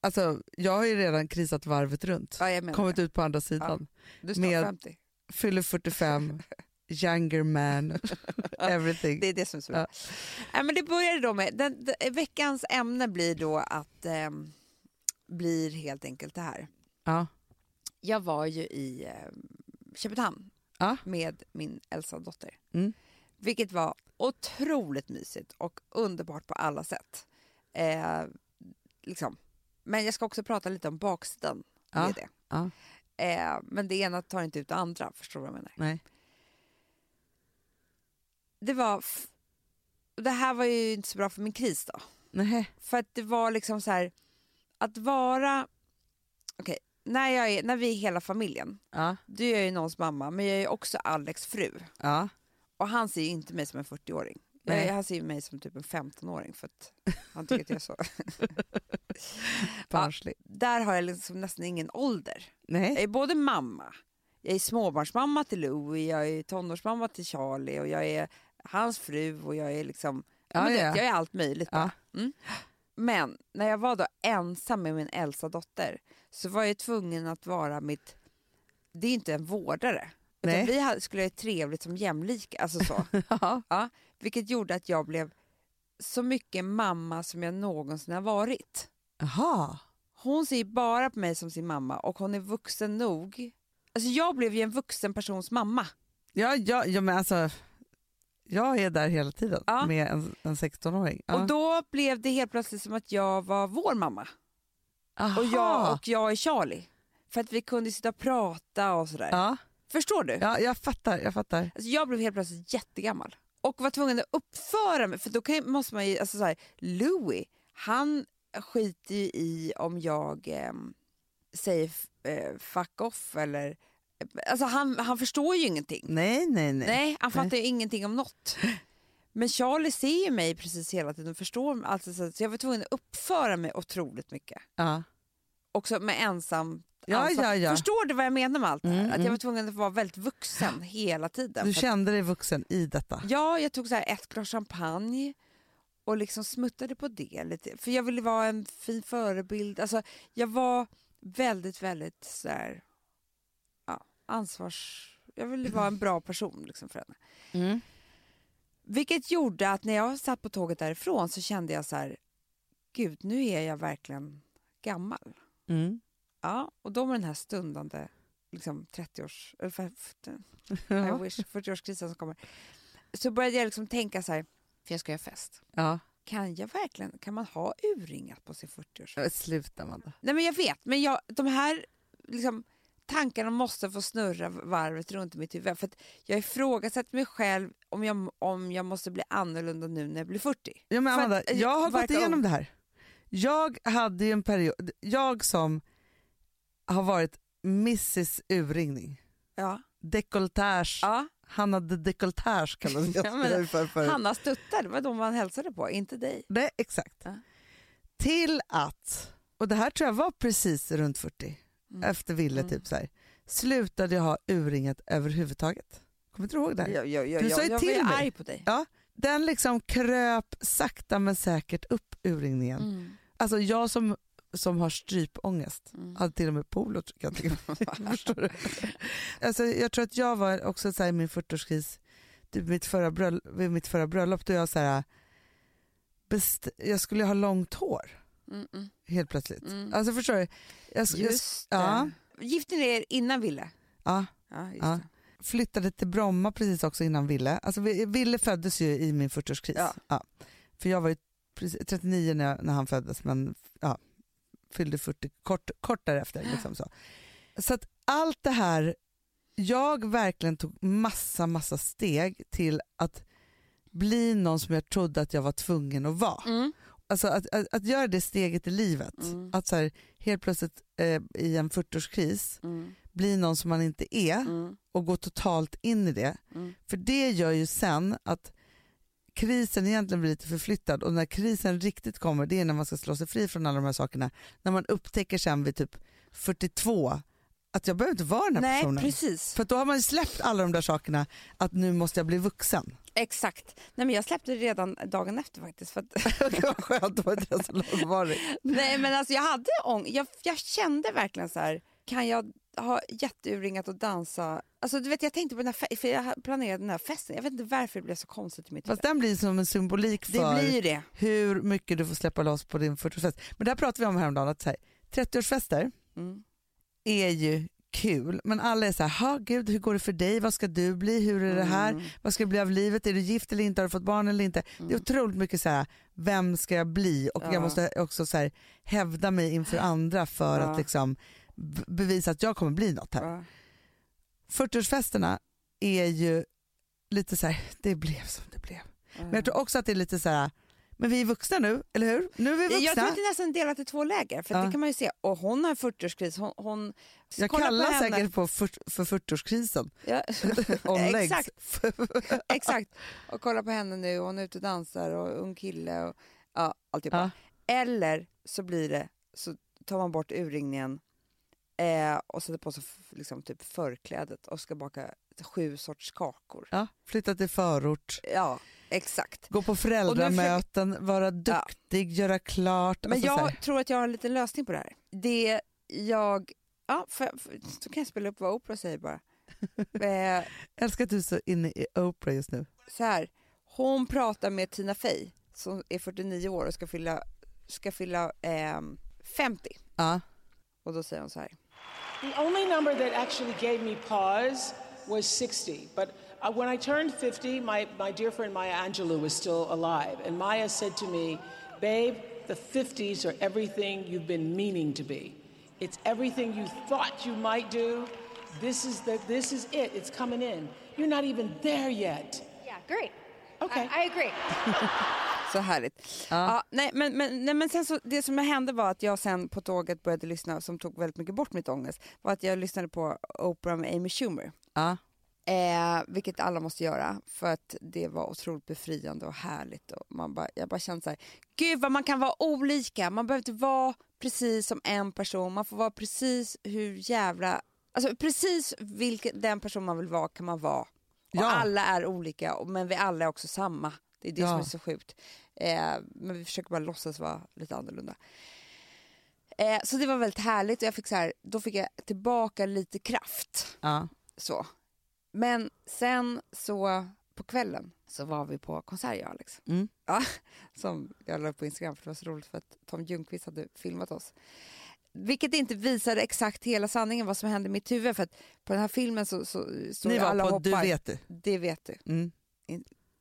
alltså, jag har ju redan krisat varvet runt. Ja, Kommit det. ut på andra sidan. Du är snart med- 50. Fyller 45, younger man, everything. Det är det som är så bra. Ja, men det började då med, den, den, veckans ämne blir då att ehm, blir helt enkelt det här. Ja. Jag var ju i eh, Köpenhamn Ja. med min äldsta dotter. Mm. Vilket var otroligt mysigt och underbart på alla sätt. Eh, liksom. Men jag ska också prata lite om baksidan Ja. med det. Ja. Eh, men det ena tar inte ut det andra, förstår du vad jag menar? Nej. Det var... Det här var ju inte så bra för min kris då. Nej. För att det var liksom så här, att vara... Okej, när, jag är, när vi är hela familjen, Ja. då är jag ju någons mamma, men jag är också Alex fru. Ja. Och han ser ju inte mig som en 40-åring. Nej. Jag, han ser mig som typ en 15-åring för att han tycker att jag är så... Barnslig. Där har jag liksom nästan ingen ålder. Jag Nej. är både mamma, jag är småbarnsmamma till Louie, jag är tonårsmamma till Charlie och jag är hans fru och jag är liksom... Ja, men ja. Jag är allt möjligt Ja. Mm. Men när jag var då ensam med min äldsta dotter så var jag tvungen att vara mitt... Det är inte en vårdare. Utan vi skulle ha trevligt som jämlika. Alltså så. Ja. ja, vilket gjorde att jag blev så mycket mamma som jag någonsin har varit. Jaha. Hon ser bara på mig som sin mamma och hon är vuxen nog. Alltså jag blev ju en vuxen persons mamma. Ja, ja, ja, men alltså, jag är där hela tiden Ja. med en, en 16-åring. Ja. Och då blev det helt plötsligt som att jag var vår mamma. Aha. Och jag, och jag är Charlie. För att vi kunde sitta och prata och sådär. Ja. Förstår du? ja, jag fattar. Jag fattar. Alltså jag blev helt plötsligt jättegammal. Och var tvungen att uppföra mig. För då kan, måste man ju, alltså så här, Louis, han skiter ju i om jag ehm, säger eh, fuck off eller... Alltså han, han förstår ju ingenting. Nej, nej, nej. Nej, han fattar ju ingenting om något. Men Charlie ser ju mig precis hela tiden och förstår alltså, så jag var tvungen att uppföra mig otroligt mycket. Ja. Också med ensam Ja, ansvar. ja, ja. Förstår du vad jag menar med allt det här? Mm, Att jag mm. var tvungen att vara väldigt vuxen hela tiden. Du kände dig vuxen i detta? Ja, jag tog så här ett glas champagne och liksom smuttade på det lite. För jag ville vara en fin förebild. Alltså, jag var väldigt, väldigt så här, ansvars... Jag ville vara en bra person liksom för henne. Mm. Vilket gjorde att när jag satt på tåget därifrån så kände jag så här, gud nu är jag verkligen gammal. Mm. Ja, och då med den här stundande liksom 30-års, eller för- för- I wish, 40-årskrisen som kommer. Så började jag liksom tänka så här, för jag ska göra fest. ja. Kan jag verkligen, kan man ha urringat på sin 40-årsfest? Men Sluta Amanda. Nej men jag vet, men jag, de här liksom, tankarna måste få snurra varvet runt i mitt huvud. För jag ifrågasätter mig själv om jag, om jag måste bli annorlunda nu när jag blir 40. Ja, men För Amanda, att, eh, jag har gått igenom ung. det här. Jag hade ju en period, jag som har varit Mrs urringning, Ja. dekolletage, ja. Hanna de dekolletage kallades jag Ja, för förut. Hanna Stuttar, det var de man hälsade på, inte dig. Nej, exakt. Ja. Till att, och det här tror jag var precis runt 40, Mm. efter Ville Mm. typ så här, slutade jag ha urringat överhuvudtaget. Kommer du ihåg det här? Jag, jag, jag, Du sa ju jag, till jag var mig. arg på dig. Ja, den liksom kröp sakta men säkert upp urringningen. Mm. Alltså jag som, som har strypångest, Mm. hade till och med polo kan jag. Förstår du? Alltså, jag tror att jag var också så här, i min 40-årskris typ mitt förra bröll- vid mitt förra bröllop då jag så här, best- jag skulle ha långt hår Mm, mm. Helt plötsligt. Mm. Alltså förstår du? Jag, jag, Just det. ja. Gifte ni er innan Ville? ja, Ja, Ja. flyttade till Bromma precis också innan Ville. Alltså Vi- Ville föddes ju i min 40-årskris. Ja. För jag var ju precis, 39 när, jag- när han föddes men ja, fyllde 40 kort, kort därefter. Liksom så. så att allt det här, jag verkligen tog massa massa steg till att bli någon som jag trodde att jag var tvungen att vara. Mm. Alltså att, att, att göra det steget i livet, Mm. att så här, helt plötsligt eh, i en 40-årskris Mm. bli någon som man inte är Mm. och gå totalt in i det. Mm. För det gör ju sen att krisen egentligen blir lite förflyttad och när krisen riktigt kommer det är när man ska slå sig fri från alla de här sakerna. När man upptäcker sen vid typ 42 att jag behöver inte vara den här Nej, personen. precis. För då har man ju släppt alla de där sakerna att nu måste jag bli vuxen. Exakt. Nej, men jag släppte det redan dagen efter faktiskt. För att, det var skönt, det var inte så långvarigt. nej, men alltså, jag hade ång- jag, jag kände verkligen så här, kan jag ha jätteurringat och dansa? Alltså, du vet, jag tänkte på den här för jag planerade den här festen. Jag vet inte varför det blev så konstigt i mitt huvud. Fast den blir som en symbolik Det för blir ju det. hur mycket du får släppa loss på din 40-årsfest. Men det här pratade vi om häromdagen, att så här, 30-årsfester Mm. Är ju kul, men alla är så här, "Ha, gud hur går det för dig, vad ska du bli, hur är det här, Mm. vad ska det bli av livet, är du gift eller inte, har du fått barn eller inte. Det är otroligt mycket så här, vem ska jag bli och Ja. jag måste också så här, hävda mig inför andra för Ja. att liksom bevisa att jag kommer bli något här. Ja. 40-årsfesterna är ju lite så här, det blev som det blev. Men jag tror också att det är lite så här, men vi är vuxna nu, eller hur? Nu är vi vuxna. Jag tror att det är nästan delat i två läger. För Ja. det kan man ju se. Och hon har 40-årskris. Hon, hon, jag på kallar henne. säkert på för, för 40-årskrisen. Ja. Exakt. Exakt. Och kolla på henne nu, hon är ute och dansar och ung kille och ja, alltihopa. Ja. Eller så blir det, så tar man bort urringningen eh, och sätter på sig liksom, typ förklädet och ska baka sju sorts kakor. Ja, flytta till förort, Ja, exakt. gå på föräldramöten, vara duktig, göra klart. Men alltså jag tror att jag har en liten lösning på det här. Det jag, ja, för, för, så kan jag spela upp vad Oprah säger bara. eh, Jag älskar att du är så inne i Oprah just nu. så här, hon pratar med Tina Fey som är 49 år och ska fylla, ska fylla ehm, 50. Ja. Och då säger hon så här. The only number that actually gave me pause was 60. But uh, when I turned 50, my, my dear friend Maya Angelou was still alive. And Maya said to me, Babe, the 50s are everything you've been meaning to be. It's everything you thought you might do. This is, the, this is it. It's coming in. You're not even there yet. Yeah, great. Okay. I, I agree. Så härligt. Ja. nej, men, men, nej, men sen så, det som hände var att jag sen på tåget började lyssna, som tog väldigt mycket bort mitt ångest, var att jag lyssnade på Oprah med Amy Schumer. Ja. Eh, vilket alla måste göra för att det var otroligt befriande och härligt. Och man bara, jag bara kände så här, gud vad man kan vara olika. Man behöver inte vara precis som en person. Man får vara precis hur jävla... Alltså precis vilken den person man vill vara kan man vara. Och Ja. alla är olika men vi alla är också samma. Det är det Ja. som är så sjukt. Eh, men vi försöker bara låtsas vara lite annorlunda. Eh, så det var väldigt härligt och jag fick så här, då fick jag tillbaka lite kraft. Ja. Så. Men sen så på kvällen så var vi på konsert jag och Alex. Mm. Ja, som jag la upp på Instagram för det var så roligt för att Tom Ljungqvist hade filmat oss. Vilket inte visade exakt hela sanningen vad som hände i mitt huvud för att på den här filmen så, så står Ni var alla på hoppar. Du vet du. Det vet du. Mm.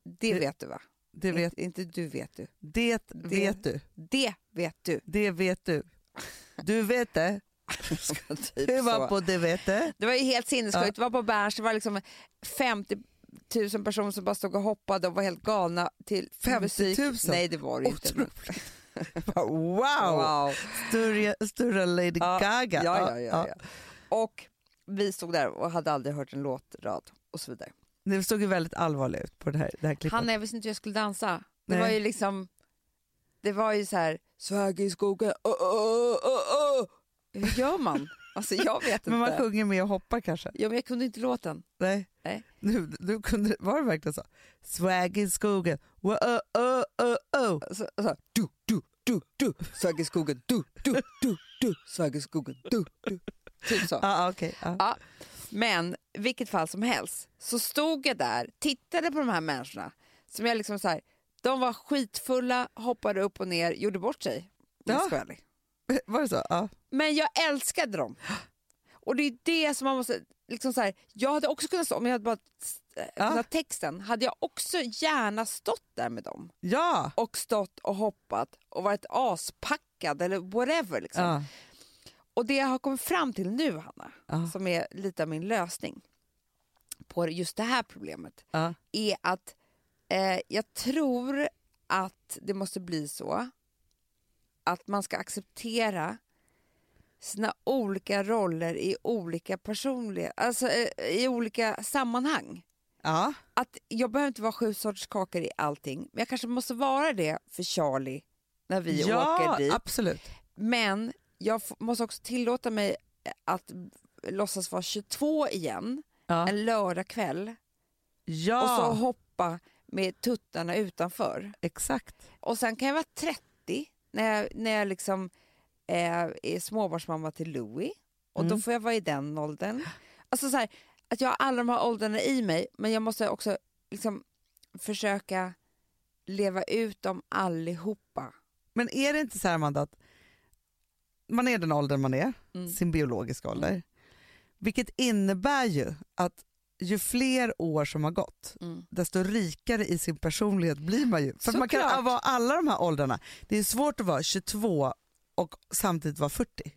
Det Det- vet du va? Det vet, Inte, inte du vet du. det vet du. Det vet du. Det vet du. Du vet det. typ Du var på det vet det. Det var ju helt sinnessjukt. Ja. Det var på Berns, det var liksom 50 000 personer som bara stod och hoppade och var helt galna till 50 musik. 000? Nej det var det inte. Wow! Wow. Större, Lady Ja, Gaga. Ja, ja, ja. Och vi stod där och hade aldrig hört en låtrad och så vidare. Det såg ju väldigt allvarligt ut på det här, det här klippet. Han jag visste inte hur jag skulle dansa. Det Nej. var ju liksom, det var ju så här, swag i skogen, oh, oh, oh, oh. Hur gör man? Alltså jag vet inte. Men man sjunger med och hoppar kanske? ja, men jag kunde inte låten. Nej. Nej. Nu, du kunde, var det verkligen så? Swag i skogen, wow, oh, oh, oh, oh. Så, så, du, du, du, du, swag i skogen, du, du, du, du, swag i skogen, du, du. Typ så. Ah, okej. ja. Ja, men vilket fall som helst så stod jag där, tittade på de här människorna som jag liksom så här, de var skitfulla, hoppade upp och ner, gjorde bort sig. Ja. Var det så? Ja. Men jag älskade dem. Och det är det som man måste, liksom så här, jag hade också kunnat stå, om jag hade bara äh, Ja. texten, hade jag också gärna stått där med dem. ja. Och stått och hoppat och varit aspackad eller whatever. Liksom. ja. Och det jag har kommit fram till nu, Hanna, Ja. som är lite av min lösning på just det här problemet, är att eh, jag tror att det måste bli så att man ska acceptera sina olika roller i olika personliga, alltså eh, i olika sammanhang. ja. Att jag behöver inte vara sju sorters kakor i allting, men jag kanske måste vara det för Charlie när vi ja åker dit. absolut. Men jag måste också tillåta mig att låtsas vara 22 igen Ja. en lördagkväll ja. och så hoppa med tuttarna utanför. Exakt. Och sen kan jag vara 30 när jag, när jag liksom eh, är småbarnsmamma till Louis och då Mm. får jag vara i den åldern. Alltså så här, att jag har alla de här åldrarna i mig men jag måste också liksom försöka leva ut dem allihopa. Men är det inte så här Amanda att man är den åldern man är, Mm. sin biologiska ålder, vilket innebär ju att ju fler år som har gått, Mm. desto rikare i sin personlighet blir man ju. För man kan vara alla de här åldrarna. Det är svårt att vara 22 och samtidigt vara 40.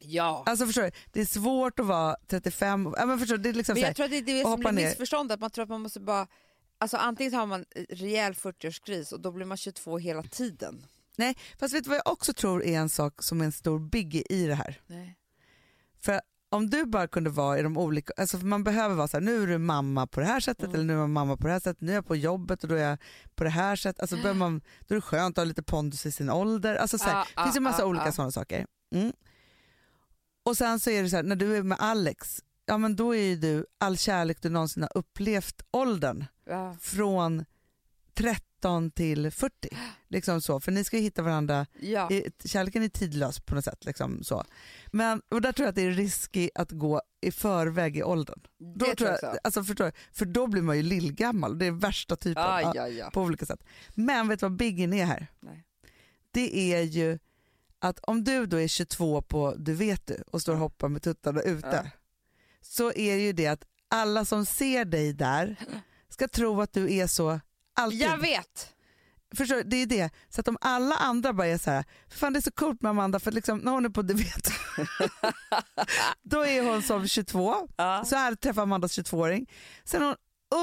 Ja. Alltså förstår du? Det är svårt att vara 35. och- Ja, men förstår du? Det är liksom Men så här, jag tror att det är det som blir ner. missförstånd, att man tror att man måste bara... Alltså antingen har man rejäl 40-årskris och då blir man 22 hela tiden. Nej, fast vet du vad jag också tror är en sak som är en stor biggie i det här? Nej. För om du bara kunde vara i de olika, alltså man behöver vara så här, nu är du mamma på det här sättet Mm. eller nu är man mamma på det här sättet, nu är jag på jobbet och då är jag på det här sättet. Alltså behöver man, då är det skönt att ha lite pondus i sin ålder. Alltså så här, Ah, det finns ju ah, massa ah, olika ah. sådana saker. Mm. Och sen så är det så här, när du är med Alex, ja men då är ju du all kärlek du någonsin har upplevt åldern från 13 till 40. Liksom så, för ni ska ju hitta varandra Ja. i- kärleken är tidlös på något sätt. Liksom, så. Men, och där tror jag att det är risky att gå i förväg i åldern. Då det tror jag, alltså, förstår, för då blir man ju lillgammal, det är värsta typen. Ja, ja, ja. På olika sätt. Men vet du vad biggen är här? Nej. Det är ju att om du då är 22 på Du vet du och står och hoppar med tuttarna ute så är det ju det att alla som ser dig där ska tro att du är så alltid. Jag vet! Förstår, det är det. Så att om alla andra bara är så här, för fan det är så coolt med Amanda för liksom, när hon är på du vet, då är hon som 22, Ja. så här träffar Amandas 22-åring. Sen är hon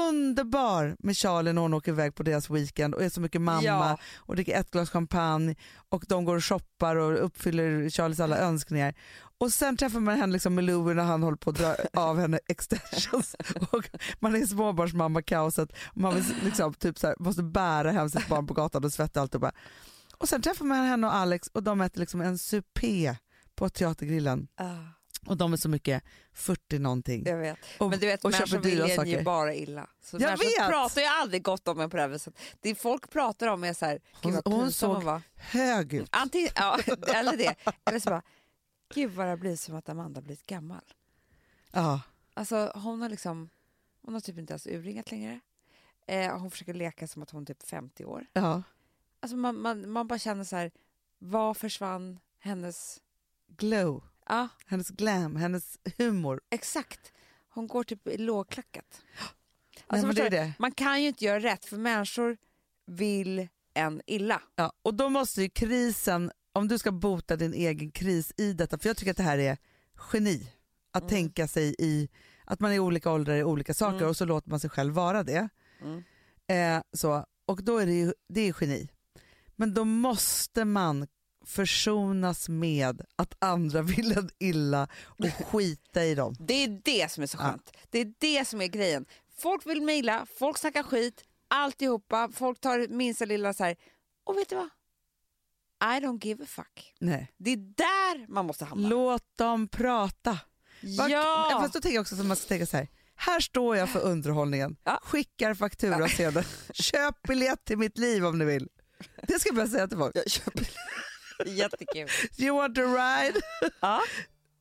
underbar med Charlie när hon åker iväg på deras weekend och är så mycket mamma Ja. och dricker ett glas champagne och de går och shoppar och uppfyller Charlies alla önskningar. Och sen träffar man henne liksom med Louie när han håller på att dra av henne extensions och man är småbarnsmamma-kaoset och man vill liksom typ så här, måste bära hem sitt barn på gatan och svettas allt och bara. Och sen träffar man henne och Alex och de äter liksom en supé på Teatergrillen Ah, och de är så mycket 40 någonting. jag vet. Och, Men du vet, och människor vill en ju bara illa. Så Jag vet. pratar ju aldrig gott om en på det här viset. Det folk pratar om är så här, Hon- hon hon såg- var. Hög ut. Antingen, ja, eller det. Eller så bara, gud vad det blivit som att Amanda har blivit gammal. Ja. Alltså hon har liksom, hon har typ inte ens urringat längre. Eh, hon försöker leka som att hon är typ 50 år. Ja. Alltså man, man, man bara känner så här, vad försvann hennes, Glow, ja hennes glam, hennes humor. exakt. Hon går typ i lågklackat. Nej, Alltså, men det det. Man kan ju inte göra rätt för människor vill en illa. Ja, och då måste ju krisen, om du ska bota din egen kris i detta, för jag tycker att det här är geni, att Mm. tänka sig i att man är olika åldrar i olika saker Mm. och så låter man sig själv vara det. Mm. Eh, så, och då är det ju det är geni. Men då måste man försonas med att andra vill en illa och skita i dem. Det är det som är så Ja. skönt. Det är det som är grejen. Folk vill mejla, folk snackar skit, alltihopa. Folk tar minsta lilla så här. Och vet du vad? I don't give a fuck. Nej. Det är där man måste hamna. Låt dem prata. Ja! Fast då tänker jag också att man ska tänka så här. Här står jag för underhållningen, Ja. skickar faktura sedan. Köp biljett till mitt liv om ni vill. Det ska jag börja säga till folk. Jag köper. Jättekul. You want to ride? Ja.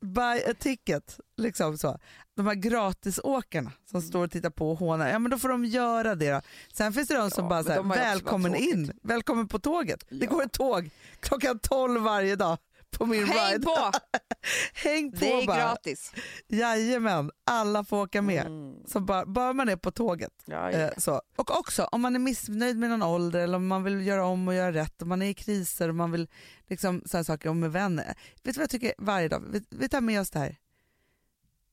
Buy a ticket. Liksom så. De här gratisåkarna som står och tittar på och hånar, ja men då får de göra det då. Sen finns det de som Ja, bara också välkommen in, välkommen på tåget. Det Ja. går ett tåg klockan 12 varje dag på min Häng ride. på! Häng på Det är bara. gratis. Jajamän, alla får åka med. Mm. Så bara, bara man är på tåget. Ja, Eh, så. Och också om man är missnöjd med någon ålder eller om man vill göra om och göra rätt, om man är i kriser och man vill liksom sådana saker om med vänner. Vet du vad jag tycker varje dag? Vi, vi tar med oss det här.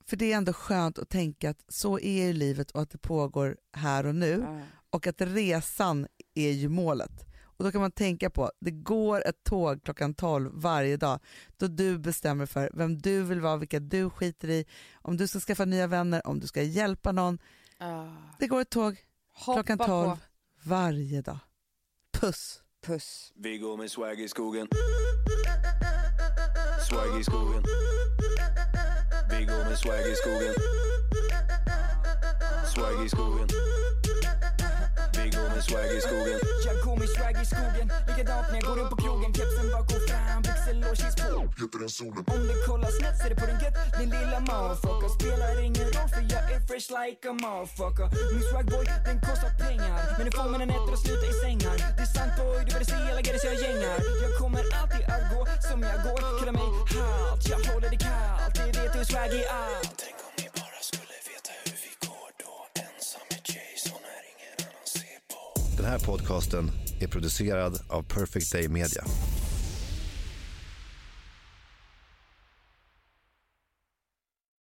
För det är ändå skönt att tänka att så är ju livet och att det pågår här och nu Ja. och att resan är ju målet. Och då kan man tänka på, det går ett tåg klockan 12 varje dag då du bestämmer för vem du vill vara, vilka du skiter i, om du ska skaffa nya vänner, om du ska hjälpa någon. Ah. Det går ett tåg Hoppa klockan 12 på. varje dag. Puss! Puss. Vi går med swag i skogen. Swag i skogen. Med swag i skogen. Swag i skogen. Vi går med swag i skogen. Jag går med swag i skogen. Likadant när jag går upp på krogen. Kepsen bakom fram, byxor och jeans på. Om det kollar snett är det på din gött Din lilla motherfucker. Spelar ingen roll för jag är fresh like a motherfucker. Min swagboy den kostar pengar. Men den får mig den äter och slutar i sängar. Det är sant boy, du borde se alla gadgets jag gängar. Jag kommer alltid att gå som jag går. Kalla mig halt, jag håller det kallt Det vet hur swag är allt Tänk om ni bara skulle veta hur vi går då. Ensam med Jason när ingen annan ser på. Den här podcasten är producerad av Perfect Day Media.